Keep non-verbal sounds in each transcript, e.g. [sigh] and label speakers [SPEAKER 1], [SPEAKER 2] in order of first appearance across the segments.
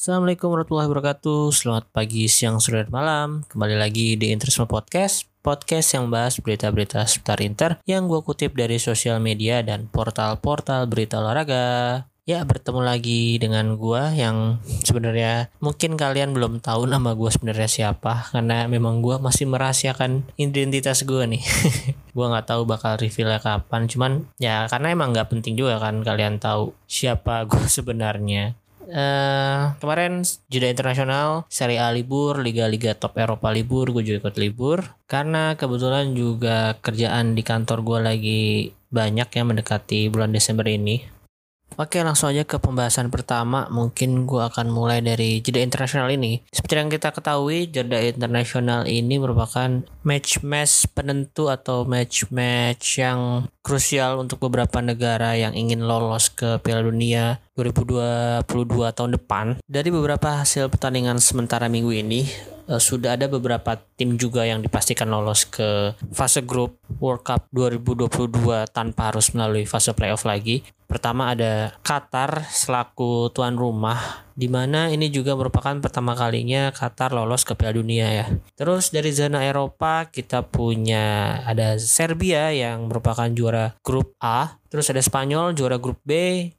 [SPEAKER 1] Assalamualaikum warahmatullahi wabarakatuh. Selamat pagi, siang, sore, dan malam. Kembali lagi di Interisme Podcast. Podcast yang bahas berita-berita seputar Inter yang gue kutip dari sosial media dan portal-portal berita olahraga. Ya, bertemu lagi dengan gue yang sebenarnya mungkin kalian belum tahu nama gue sebenarnya siapa karena memang gue masih merahasiakan identitas gue nih. [laughs] gue nggak tahu bakal revealnya kapan, cuman ya karena emang nggak penting juga kan kalian tahu siapa gue [laughs] sebenarnya. Uh, kemarin jeda internasional, Serie A libur, liga-liga top Eropa libur, gue juga ikut libur. Karena kebetulan juga kerjaan di kantor gue lagi banyak yang mendekati bulan Desember ini. Oke langsung aja ke pembahasan pertama Mungkin gue akan mulai dari jeda internasional ini Seperti yang kita ketahui jeda internasional ini merupakan match-match penentu atau match-match yang krusial untuk beberapa negara yang ingin lolos ke Piala Dunia 2022 tahun depan Dari beberapa hasil pertandingan sementara minggu ini sudah ada beberapa tim juga yang dipastikan lolos ke fase grup World Cup 2022 tanpa harus melalui fase playoff lagi. Pertama ada Qatar selaku tuan rumah di mana ini juga merupakan pertama kalinya Qatar lolos ke Piala Dunia ya. Terus dari zona Eropa kita punya ada Serbia yang merupakan juara grup A, terus ada Spanyol juara grup B,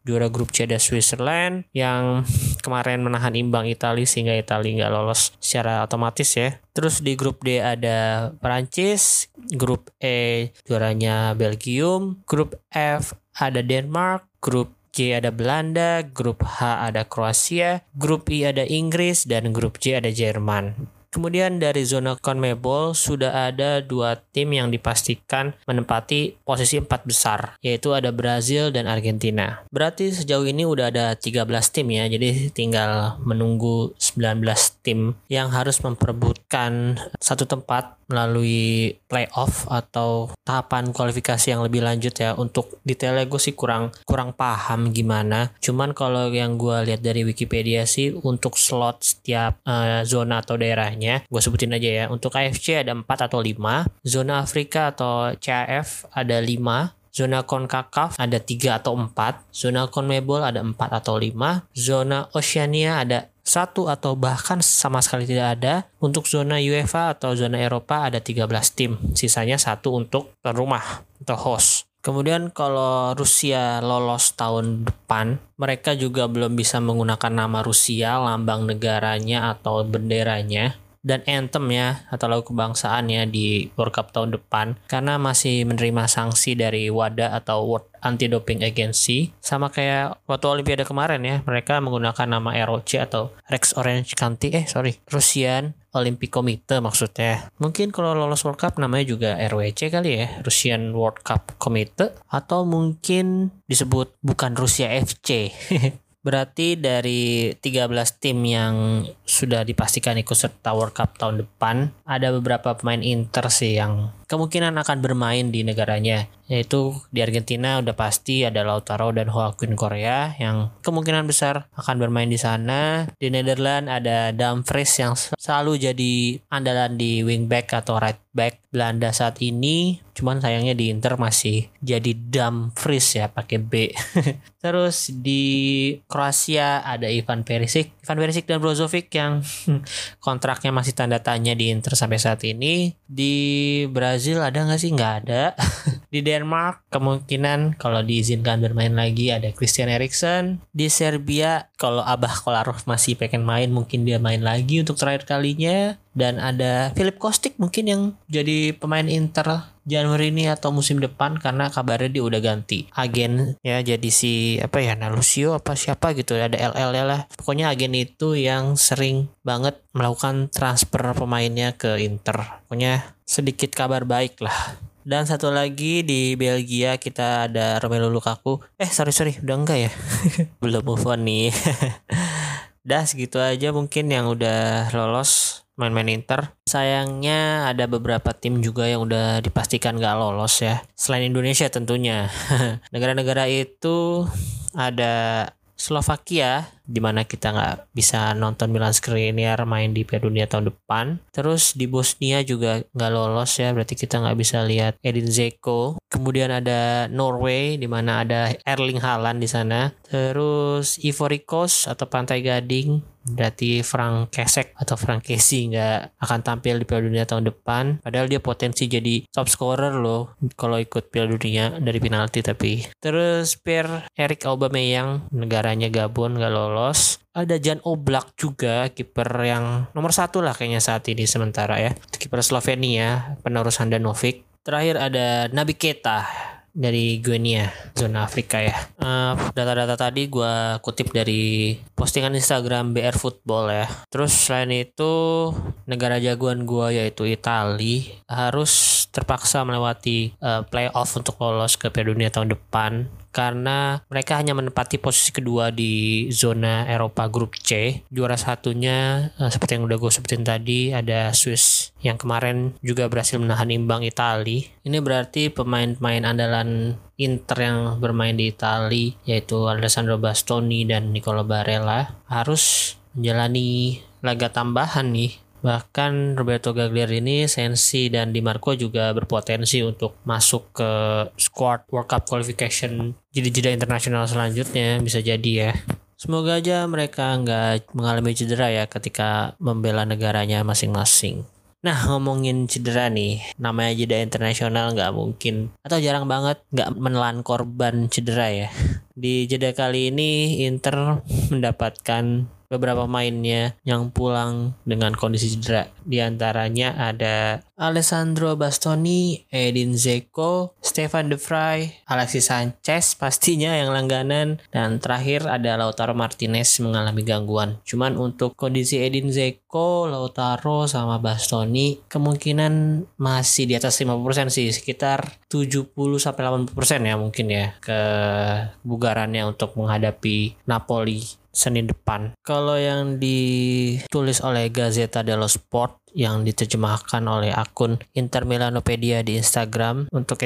[SPEAKER 1] juara grup C ada Switzerland yang kemarin menahan imbang Italia sehingga Italia nggak lolos secara otomatis ya. Terus di grup D ada Perancis, grup E juaranya Belgium, grup F ada Denmark, grup G ada Belanda, grup H ada Kroasia, grup I ada Inggris, dan grup J ada Jerman. Kemudian dari zona CONMEBOL sudah ada dua tim yang dipastikan menempati posisi empat besar, yaitu ada Brazil dan Argentina. Berarti sejauh ini udah ada 13 tim ya, jadi tinggal menunggu 19 tim yang harus memperebutkan satu tempat melalui playoff atau tahapan kualifikasi yang lebih lanjut ya. Untuk detailnya gue sih kurang kurang paham gimana. Cuman kalau yang gue lihat dari Wikipedia sih untuk slot setiap uh, zona atau daerahnya gue sebutin aja ya. Untuk AFC ada 4 atau 5 zona Afrika atau CAF ada 5 Zona CONCACAF ada 3 atau 4, zona CONMEBOL ada 4 atau 5, zona Oceania ada satu atau bahkan sama sekali tidak ada. Untuk zona UEFA atau zona Eropa ada 13 tim, sisanya satu untuk rumah atau host. Kemudian kalau Rusia lolos tahun depan, mereka juga belum bisa menggunakan nama Rusia, lambang negaranya atau benderanya dan anthem ya atau lagu kebangsaan ya di World Cup tahun depan. Karena masih menerima sanksi dari WADA atau World Anti Doping Agency. Sama kayak waktu Olimpiade kemarin ya mereka menggunakan nama ROC atau Rex Orange County eh sorry Russian Olympic Committee maksudnya. Mungkin kalau lolos World Cup namanya juga RWC kali ya Russian World Cup Committee. Atau mungkin disebut bukan Rusia FC [laughs] Berarti dari 13 tim yang sudah dipastikan ikut serta World Cup tahun depan, ada beberapa pemain Inter sih yang kemungkinan akan bermain di negaranya. Yaitu di Argentina udah pasti ada Lautaro dan Joaquin Korea yang kemungkinan besar akan bermain di sana. Di Netherlands ada Dumfries yang selalu jadi andalan di wingback atau right back Belanda saat ini. Cuman sayangnya di Inter masih jadi Dumfries ya pakai B. [laughs] Terus di Kroasia ada Ivan Perisic, Ivan Perisic dan Brozovic yang [laughs] kontraknya masih tanda tanya di Inter sampai saat ini. Di Brazil ada nggak sih? Nggak ada. [laughs] di Denmark kemungkinan kalau diizinkan bermain lagi ada Christian Eriksen. Di Serbia kalau Abah Kolarov masih pengen main mungkin dia main lagi untuk terakhir kalinya. Dan ada Philip Kostik mungkin yang jadi pemain Inter Januari ini atau musim depan karena kabarnya dia udah ganti agen ya jadi si apa ya Nalusio apa siapa gitu ada LL ya lah pokoknya agen itu yang sering banget melakukan transfer pemainnya ke Inter pokoknya sedikit kabar baik lah dan satu lagi di Belgia kita ada Romelu Lukaku eh sorry sorry udah enggak ya [laughs] belum move on nih [laughs] dah segitu aja mungkin yang udah lolos main-main Inter. Sayangnya ada beberapa tim juga yang udah dipastikan gak lolos ya. Selain Indonesia tentunya. [laughs] Negara-negara itu ada Slovakia di mana kita nggak bisa nonton Milan Skriniar main di Piala Dunia tahun depan. Terus di Bosnia juga nggak lolos ya, berarti kita nggak bisa lihat Edin Zeko. Kemudian ada Norway di mana ada Erling Haaland di sana. Terus Ivory Coast atau Pantai Gading Berarti Frank Kesek atau Frank Casey nggak akan tampil di Piala Dunia tahun depan. Padahal dia potensi jadi top scorer loh kalau ikut Piala Dunia dari penalti tapi. Terus Pierre Eric Aubameyang negaranya Gabon nggak lolos. Ada Jan Oblak juga kiper yang nomor satu lah kayaknya saat ini sementara ya. Kiper Slovenia penerus Handanovic. Terakhir ada Nabi Keita dari Guinea, zona Afrika ya. data data-data tadi gue kutip dari postingan Instagram BR Football ya. Terus selain itu negara jagoan gue yaitu Italia harus terpaksa melewati uh, playoff untuk lolos ke Piala Dunia tahun depan karena mereka hanya menempati posisi kedua di zona Eropa grup C. Juara satunya uh, seperti yang udah gue sebutin tadi ada Swiss yang kemarin juga berhasil menahan imbang Italia. Ini berarti pemain-pemain andalan Inter yang bermain di Italia yaitu Alessandro Bastoni dan Nicola Barella harus menjalani laga tambahan nih Bahkan Roberto Gagliardini, Sensi, dan Di Marco juga berpotensi untuk masuk ke squad World Cup qualification jeda-jeda internasional selanjutnya bisa jadi ya. Semoga aja mereka nggak mengalami cedera ya ketika membela negaranya masing-masing. Nah ngomongin cedera nih, namanya jeda internasional nggak mungkin atau jarang banget nggak menelan korban cedera ya. Di jeda kali ini Inter mendapatkan beberapa mainnya yang pulang dengan kondisi cedera. Di antaranya ada Alessandro Bastoni, Edin Zeko, Stefan De Vrij, Alexis Sanchez pastinya yang langganan, dan terakhir ada Lautaro Martinez mengalami gangguan. Cuman untuk kondisi Edin Zeko, Lautaro sama Bastoni kemungkinan masih di atas 50% sih, sekitar 70 sampai 80% ya mungkin ya kebugarannya untuk menghadapi Napoli Senin depan. Kalau yang ditulis oleh Gazzetta dello Sport yang diterjemahkan oleh akun Inter Milanopedia di Instagram untuk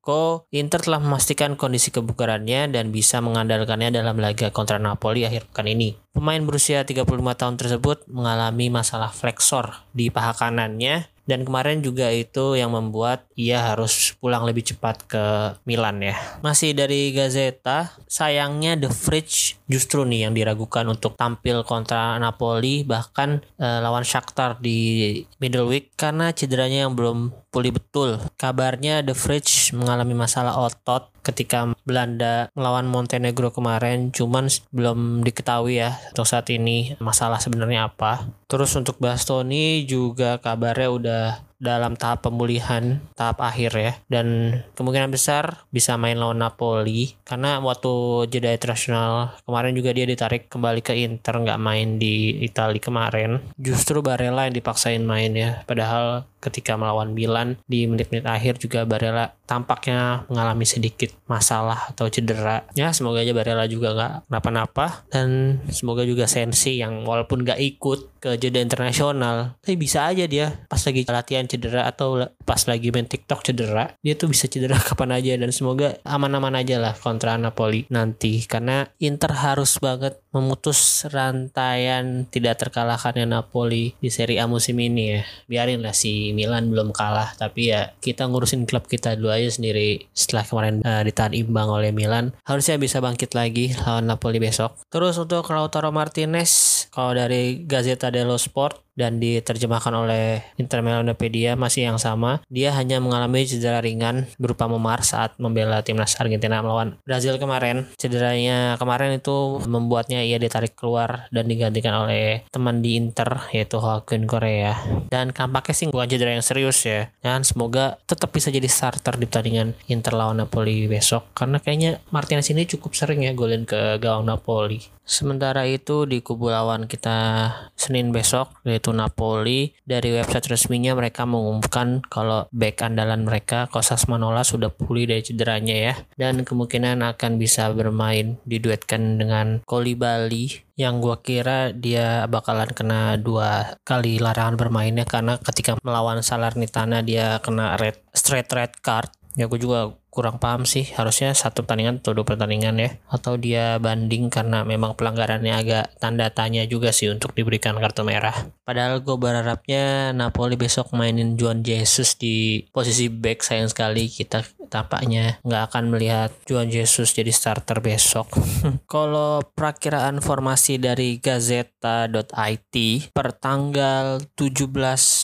[SPEAKER 1] Zeko, Inter telah memastikan kondisi kebugarannya dan bisa mengandalkannya dalam laga kontra Napoli akhir pekan ini. Pemain berusia 35 tahun tersebut mengalami masalah flexor di paha kanannya dan kemarin juga itu yang membuat ia harus pulang lebih cepat ke Milan ya. Masih dari Gazeta, sayangnya The Fridge justru nih yang diragukan untuk tampil kontra Napoli bahkan eh, lawan Shakhtar di middle week karena cederanya yang belum pulih betul. Kabarnya The Fridge mengalami masalah otot ketika Belanda melawan Montenegro kemarin cuman belum diketahui ya untuk saat ini masalah sebenarnya apa. Terus untuk Bastoni juga kabarnya udah dalam tahap pemulihan tahap akhir ya. Dan kemungkinan besar bisa main lawan Napoli karena waktu jeda internasional kemarin juga dia ditarik kembali ke Inter nggak main di Italia kemarin. Justru Barella yang dipaksain main ya. Padahal ketika melawan Milan di menit-menit akhir juga Barella tampaknya mengalami sedikit masalah atau cedera. Ya semoga aja Barella juga nggak kenapa-napa dan semoga juga Sensi yang walaupun nggak ikut ke jeda internasional, tapi bisa aja dia pas lagi latihan cedera atau pas lagi main TikTok cedera, dia tuh bisa cedera [laughs] kapan aja dan semoga aman-aman aja lah kontra Napoli nanti. Karena Inter harus banget memutus rantaian tidak terkalahkannya Napoli di Serie A musim ini ya. Biarin lah si Milan belum kalah tapi ya kita ngurusin klub kita dulu aja sendiri setelah kemarin uh, ditahan imbang oleh Milan. Harusnya bisa bangkit lagi lawan Napoli besok. Terus untuk Lautaro Martinez kalau dari Gazzetta dello Sport dan diterjemahkan oleh Inter Milanopedia masih yang sama. Dia hanya mengalami cedera ringan berupa memar saat membela timnas Argentina melawan Brazil kemarin. Cederanya kemarin itu membuatnya ia ditarik keluar dan digantikan oleh teman di Inter yaitu Joaquin Korea. Dan kampaknya sih bukan cedera yang serius ya. Dan semoga tetap bisa jadi starter di pertandingan Inter lawan Napoli besok karena kayaknya Martinez ini cukup sering ya golin ke gawang Napoli. Sementara itu di kubu lawan kita Senin besok yaitu Napoli dari website resminya mereka mengumumkan kalau back andalan mereka Kosas Manola sudah pulih dari cederanya ya. Dan kemungkinan akan bisa bermain diduetkan dengan Bali yang gua kira dia bakalan kena dua kali larangan bermainnya karena ketika melawan Salernitana dia kena red straight red card. Ya gue juga kurang paham sih. Harusnya satu pertandingan atau dua pertandingan ya. Atau dia banding karena memang pelanggarannya agak tanda tanya juga sih untuk diberikan kartu merah. Padahal gue berharapnya Napoli besok mainin Juan Jesus di posisi back sayang sekali. Kita tampaknya nggak akan melihat Juan Jesus jadi starter besok. [laughs] Kalau perakiraan formasi dari Gazeta.it per tanggal 17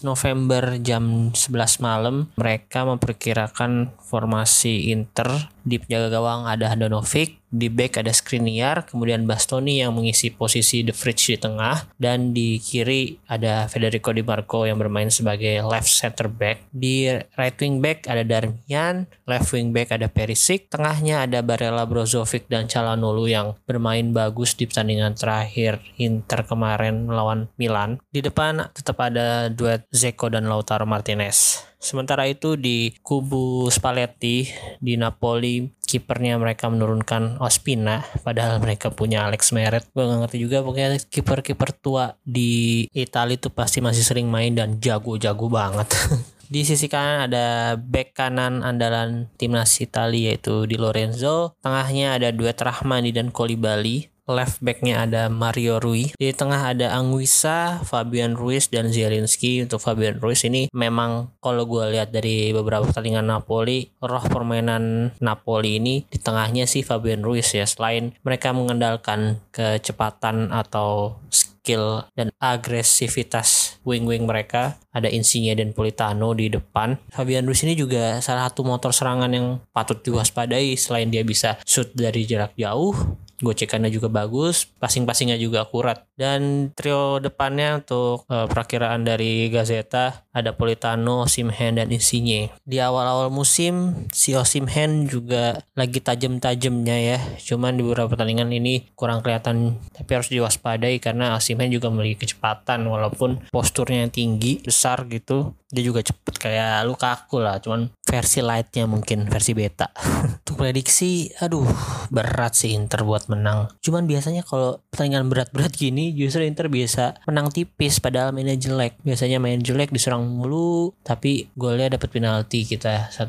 [SPEAKER 1] November jam 11 malam mereka memperkirakan formasi Inter di penjaga gawang ada Handanovic, di back ada Skriniar, kemudian Bastoni yang mengisi posisi The Fridge di tengah, dan di kiri ada Federico Di Marco yang bermain sebagai left center back. Di right wing back ada Darmian, left wing back ada Perisic, tengahnya ada Barella Brozovic dan Calhanoglu yang bermain bagus di pertandingan terakhir Inter kemarin melawan Milan. Di depan tetap ada duet Zeko dan Lautaro Martinez. Sementara itu di kubu Spalletti di Napoli kipernya mereka menurunkan Ospina padahal mereka punya Alex Meret. Gue gak ngerti juga pokoknya kiper-kiper tua di Italia itu pasti masih sering main dan jago-jago banget. [laughs] Di sisi kanan ada back kanan andalan timnas Italia yaitu Di Lorenzo. Tengahnya ada duet Rahmani dan Kolibali left backnya ada Mario Rui. Di tengah ada Anguissa, Fabian Ruiz dan Zielinski. Untuk Fabian Ruiz ini memang kalau gue lihat dari beberapa pertandingan Napoli roh permainan Napoli ini di tengahnya sih Fabian Ruiz ya. Selain mereka mengandalkan kecepatan atau skill dan agresivitas wing-wing mereka ada Insigne dan Politano di depan. Fabian Ruiz ini juga salah satu motor serangan yang patut diwaspadai selain dia bisa shoot dari jarak jauh gocekannya juga bagus, passing-passingnya juga akurat. Dan trio depannya untuk uh, perakiraan dari Gazeta ada Politano, Simhen dan Insigne. Di awal-awal musim si Osimhen juga lagi tajam-tajamnya ya. Cuman di beberapa pertandingan ini kurang kelihatan tapi harus diwaspadai karena Osimhen juga memiliki kecepatan walaupun posturnya yang tinggi, besar gitu. Dia juga cepet kayak Lukaku lah, cuman versi lightnya mungkin versi beta. [laughs] Untuk prediksi, aduh berat sih Inter buat menang. Cuman biasanya kalau pertandingan berat-berat gini justru Inter biasa menang tipis padahal mainnya jelek. Biasanya main jelek diserang mulu tapi golnya dapat penalti kita 1-0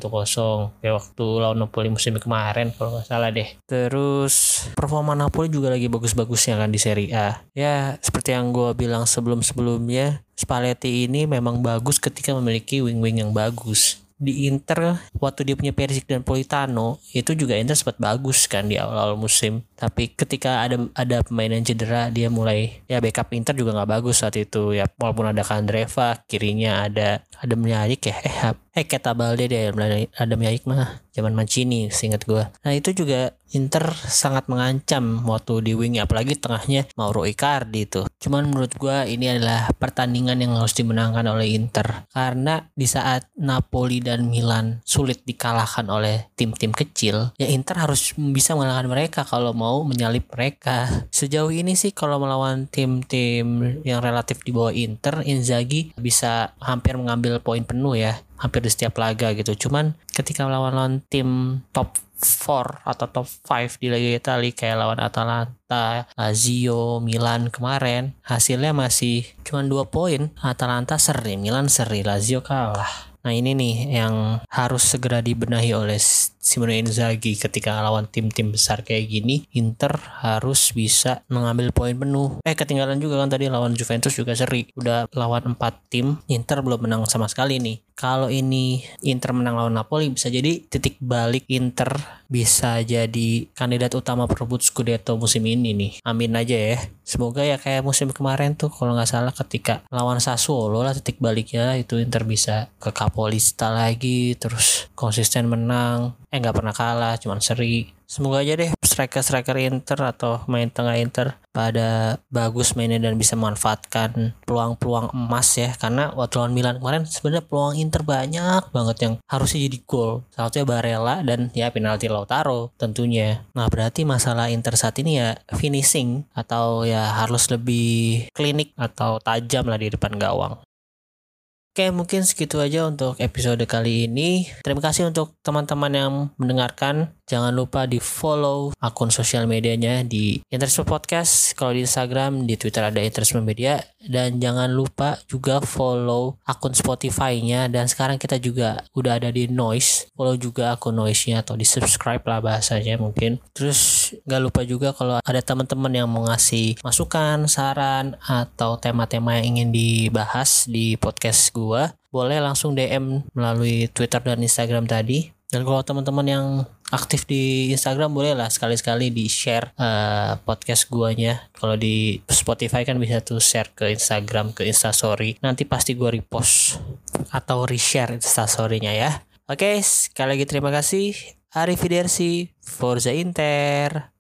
[SPEAKER 1] kayak waktu lawan Napoli musim kemarin kalau nggak salah deh. Terus performa Napoli juga lagi bagus-bagusnya kan di Serie A. Ya seperti yang gue bilang sebelum-sebelumnya Spalletti ini memang bagus ketika memiliki wing-wing yang bagus di Inter waktu dia punya Perisic dan Politano itu juga Inter sempat bagus kan di awal-awal musim. Tapi ketika ada ada pemain yang cedera dia mulai ya backup Inter juga nggak bagus saat itu. Ya walaupun ada Kandreva kirinya ada ada Miyajik ya eh eh kata Balde deh ada Miyajik mah zaman Mancini seingat gue nah itu juga Inter sangat mengancam waktu di wing apalagi tengahnya Mauro Icardi itu. Cuman menurut gue ini adalah pertandingan yang harus dimenangkan oleh Inter karena di saat Napoli dan Milan sulit dikalahkan oleh tim-tim kecil, ya Inter harus bisa mengalahkan mereka kalau mau menyalip mereka. Sejauh ini sih kalau melawan tim-tim yang relatif di bawah Inter, Inzaghi bisa hampir mengambil poin penuh ya hampir di setiap laga gitu. Cuman ketika melawan tim top 4 atau top 5 di Liga Italia kayak lawan Atalanta, Lazio, Milan kemarin hasilnya masih cuma 2 poin. Atalanta seri, Milan seri, Lazio kalah. Nah ini nih yang harus segera dibenahi oleh Simone Inzaghi ketika lawan tim-tim besar kayak gini Inter harus bisa mengambil poin penuh eh ketinggalan juga kan tadi lawan Juventus juga seri udah lawan 4 tim Inter belum menang sama sekali nih kalau ini Inter menang lawan Napoli bisa jadi titik balik Inter bisa jadi kandidat utama perebut Scudetto musim ini nih. Amin aja ya. Semoga ya kayak musim kemarin tuh kalau nggak salah ketika lawan Sassuolo lah titik baliknya itu Inter bisa ke Capolista lagi terus konsisten menang eh nggak pernah kalah cuman seri semoga aja deh striker-striker Inter atau main tengah Inter pada bagus mainnya dan bisa memanfaatkan peluang-peluang emas ya. Karena waktu lawan Milan kemarin sebenarnya peluang Inter banyak banget yang harusnya jadi gol. Salah satunya Barella dan ya penalti Lautaro tentunya. Nah berarti masalah Inter saat ini ya finishing atau ya harus lebih klinik atau tajam lah di depan gawang Oke, mungkin segitu aja untuk episode kali ini. Terima kasih untuk teman-teman yang mendengarkan. Jangan lupa di follow akun sosial medianya di Interisme Podcast. Kalau di Instagram, di Twitter ada Interisme Media. Dan jangan lupa juga follow akun Spotify-nya. Dan sekarang kita juga udah ada di Noise. Follow juga akun Noise-nya atau di subscribe lah bahasanya mungkin. Terus nggak lupa juga kalau ada teman-teman yang mau ngasih masukan, saran, atau tema-tema yang ingin dibahas di podcast gue boleh langsung DM melalui Twitter dan Instagram tadi. Dan kalau teman-teman yang aktif di Instagram boleh lah sekali-sekali di share uh, podcast guanya. Kalau di Spotify kan bisa tuh share ke Instagram ke Instastory. Nanti pasti gua repost atau reshare Instastorynya ya. Oke, sekali lagi terima kasih. Arrivederci, Forza Inter.